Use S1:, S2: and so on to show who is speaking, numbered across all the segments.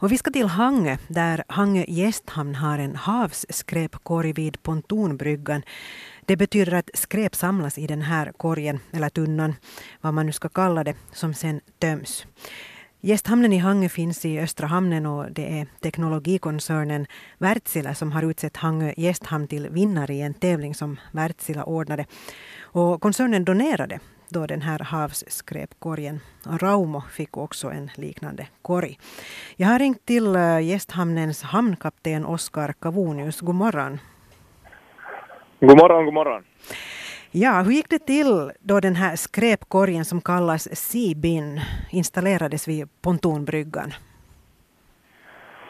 S1: Och vi ska till Hangö där Hangö gästhamn har en havsskräpkorg vid pontonbryggan. Det betyder att skräp samlas i den här korgen, eller tunnan, vad man nu ska kalla det, som sen töms. Gästhamnen i Hangö finns i Östra hamnen och det är teknologikoncernen Wärtsilä som har utsett Hangö gästhamn till vinnare i en tävling som Wärtsilä ordnade. Och koncernen donerade då den här havsskräpkorgen. Raumo fick också en liknande korg. Jag har ringt till eh, gästhamnens hamnkapten Oskar Kavonius. God morgon.
S2: God morgon, god morgon.
S1: Ja, hur gick det till då den här skräpkorgen som kallas Seabin installerades vid pontonbryggan?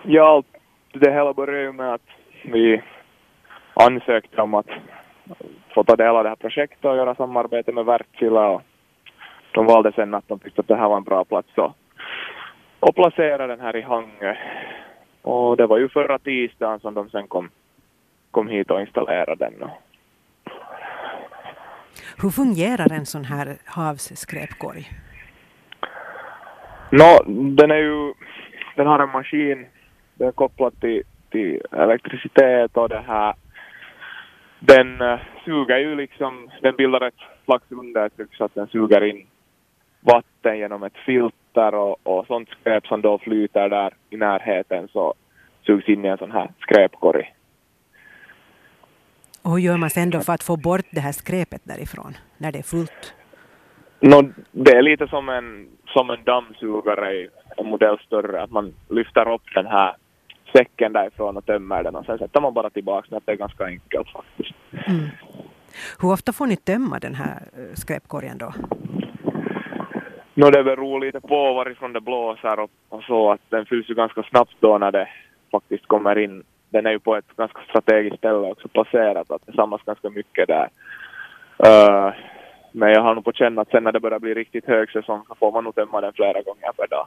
S2: Ja, det hela började med att vi ansökte om att få ta del av det här projektet och göra samarbete med Wärtsilä och de valde sen att de tyckte att det här var en bra plats och, och placera den här i Hangö. Och det var ju förra tisdagen som de sen kom, kom hit och installerade den.
S1: Hur fungerar en sån här havsskräpkorg?
S2: Nå, den är ju, den har en maskin, den är kopplad till, till elektricitet och det här den uh, suger ju liksom, den bildar ett slags undertryck så att den suger in vatten genom ett filter och, och sånt skräp som då flyter där i närheten så sugs in i en sån här skräpkorg.
S1: Och hur gör man sen då för att få bort det här skräpet därifrån när det är fullt?
S2: No, det är lite som en, som en dammsugare, en modell större, att man lyfter upp den här säcken därifrån och tömmer den och sen sätter man bara tillbaka den. Det är ganska enkelt faktiskt.
S1: Mm. Hur ofta får ni tömma den här eh, skräpkorgen då?
S2: No, det beror lite på varifrån det blåser och, och så att den fylls ju ganska snabbt då när det faktiskt kommer in. Den är ju på ett ganska strategiskt ställe också placerat att det samlas ganska mycket där. Uh, men jag har nog på känna att sen när det börjar bli riktigt högsäsong så får man nog tömma den flera gånger per dag.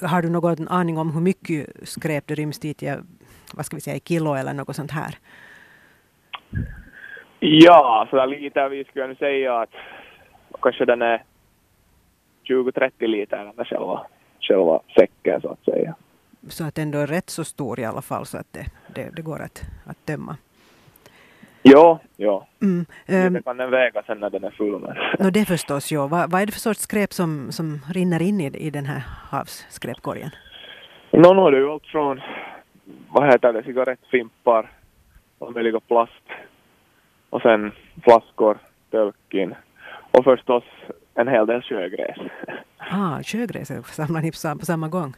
S1: Har du någon aning om hur mycket skräp det ryms dit, i, vad ska vi säga, i kilo eller något sånt här?
S2: Ja, så där lite vi skulle jag säga att kanske den är 20-30 liter den själva, själva säcken så att säga.
S1: Så att ändå är rätt så stor i alla fall så att det, det, det går att, att tömma?
S2: Ja, ja.
S1: Mm.
S2: Um, det kan den väga sen när den är full.
S1: no, det förstås, ja. Vad, vad är det för sorts skräp som, som rinner in i, i den här havsskräpkorgen?
S2: No, no, det är ju allt från, vad heter det, cigarettfimpar, och möjliga plast och sen flaskor, tölkin och förstås en hel del sjögräs.
S1: Ah, sjögräs samlar ni på samma gång?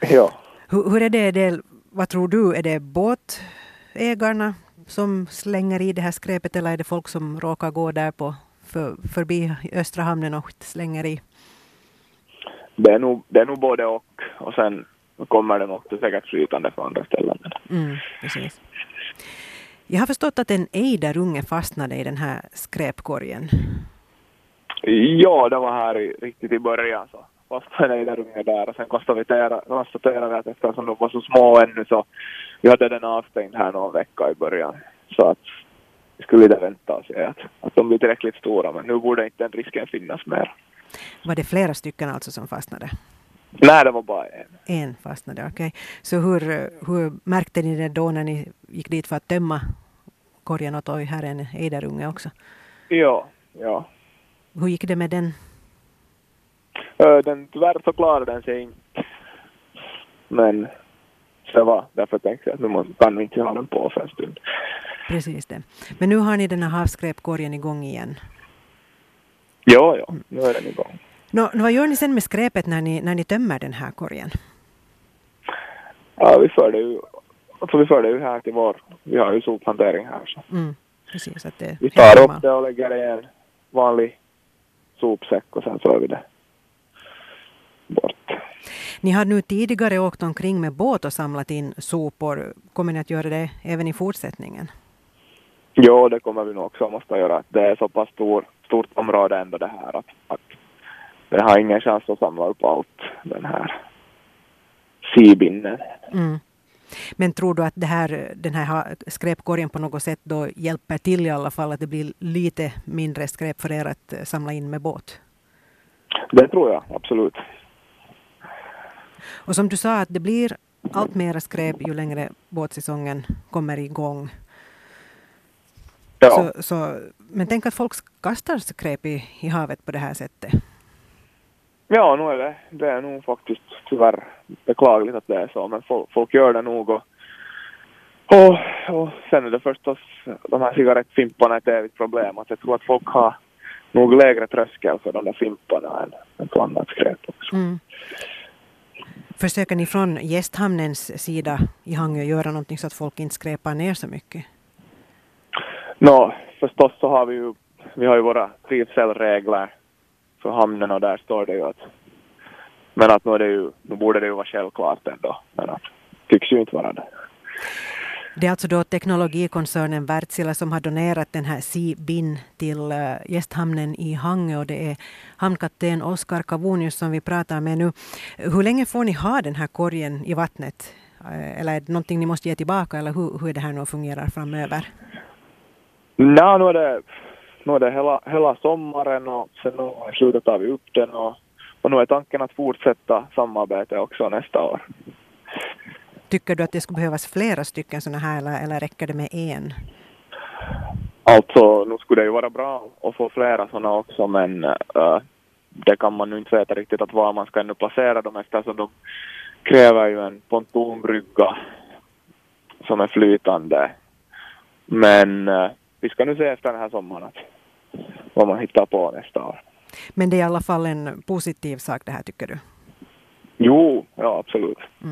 S2: Ja.
S1: Hur, hur är det, det, vad tror du, är det båtägarna som slänger i det här skräpet eller är det folk som råkar gå där på för, förbi Östra hamnen och slänger i?
S2: Det är nog, det är nog både och och sen kommer den också säkert flytande från andra ställen.
S1: Mm, precis. Jag har förstått att en ejderunge fastnade i den här skräpkorgen.
S2: Ja, det var här i, riktigt i början så fastnade en ejderunge där och sen konstaterade, vi att eftersom de var så små ännu så vi hade den avstängd här någon vecka i början. Så att vi skulle lite vänta och se att, att de blir tillräckligt stora men nu borde inte den risken finnas mer.
S1: Var det flera stycken alltså som fastnade?
S2: Nej, det var bara en.
S1: En fastnade, okej. Okay. Så hur, hur märkte ni det då när ni gick dit för att tömma korgen åt oj, här är en ejderunge också?
S2: Ja, ja.
S1: Hur gick det med den?
S2: Den, tyvärr så klarade den sig inte. Men det var därför tänkte jag att nu kan vi inte ha den på för en stund.
S1: Precis det. Men nu har ni den här havsskräpkorgen igång igen?
S2: Ja, ja, nu är den igång.
S1: Nå, vad gör ni sen med skräpet när ni, när ni tömmer den här korgen?
S2: Ja, vi för det ju, alltså vi för det ju här till vår, vi har ju sophantering här så.
S1: Mm, precis, att det
S2: vi tar upp det och lägger det i en vanlig sopsäck och sen för vi det.
S1: Ni har nu tidigare åkt omkring med båt och samlat in sopor. Kommer ni att göra det även i fortsättningen?
S2: Ja, det kommer vi nog också måste göra. Det är så pass stor, stort område ändå det här att, att det har ingen chans att samla upp allt den här sibinnen.
S1: Mm. Men tror du att det här, den här skräpkorgen på något sätt då hjälper till i alla fall att det blir lite mindre skräp för er att samla in med båt?
S2: Det tror jag absolut.
S1: Och som du sa, att det blir allt mera skräp ju längre båtsäsongen kommer igång.
S2: Ja.
S1: Så, så, men tänk att folk kastar skräp i, i havet på det här sättet.
S2: Ja, nu är det, det är nog faktiskt tyvärr beklagligt att det är så, men folk, folk gör det nog och, och, och sen är det förstås de här cigarettfimparna ett evigt problem. Att jag tror att folk har nog lägre tröskel för de där fimparna än, än på annat skräp också.
S1: Mm. Försöker ni från gästhamnens sida i Hangö göra någonting så att folk inte skräpar ner så mycket?
S2: Nå, förstås så har vi ju, vi har ju våra trivselregler för hamnen och där står det ju att men att nu, är det ju, nu borde det ju vara självklart ändå, men att tycks ju inte vara det.
S1: Det är alltså då teknologikoncernen Wärtsilä som har donerat den här Sea-bin till eh, gästhamnen i Hangö och det är hamnkapten Oskar Kavonius som vi pratar med nu. Hur länge får ni ha den här korgen i vattnet? Eh, eller är det någonting ni måste ge tillbaka eller hur, hur är det här nu fungerar framöver?
S2: Nej, nu är det, nu är det hela, hela sommaren och sen nu i slutet tar vi upp den och, och nu är tanken att fortsätta samarbetet också nästa år.
S1: Tycker du att det skulle behövas flera stycken sådana här eller, eller räcker det med en?
S2: Alltså, nu skulle det ju vara bra att få flera sådana också men uh, det kan man nu inte veta riktigt att var man ska ännu placera dem eftersom de kräver ju en pontonbrygga som är flytande. Men uh, vi ska nu se efter den här sommaren att vad man hittar på nästa år.
S1: Men det är i alla fall en positiv sak det här tycker du?
S2: Jo, ja absolut.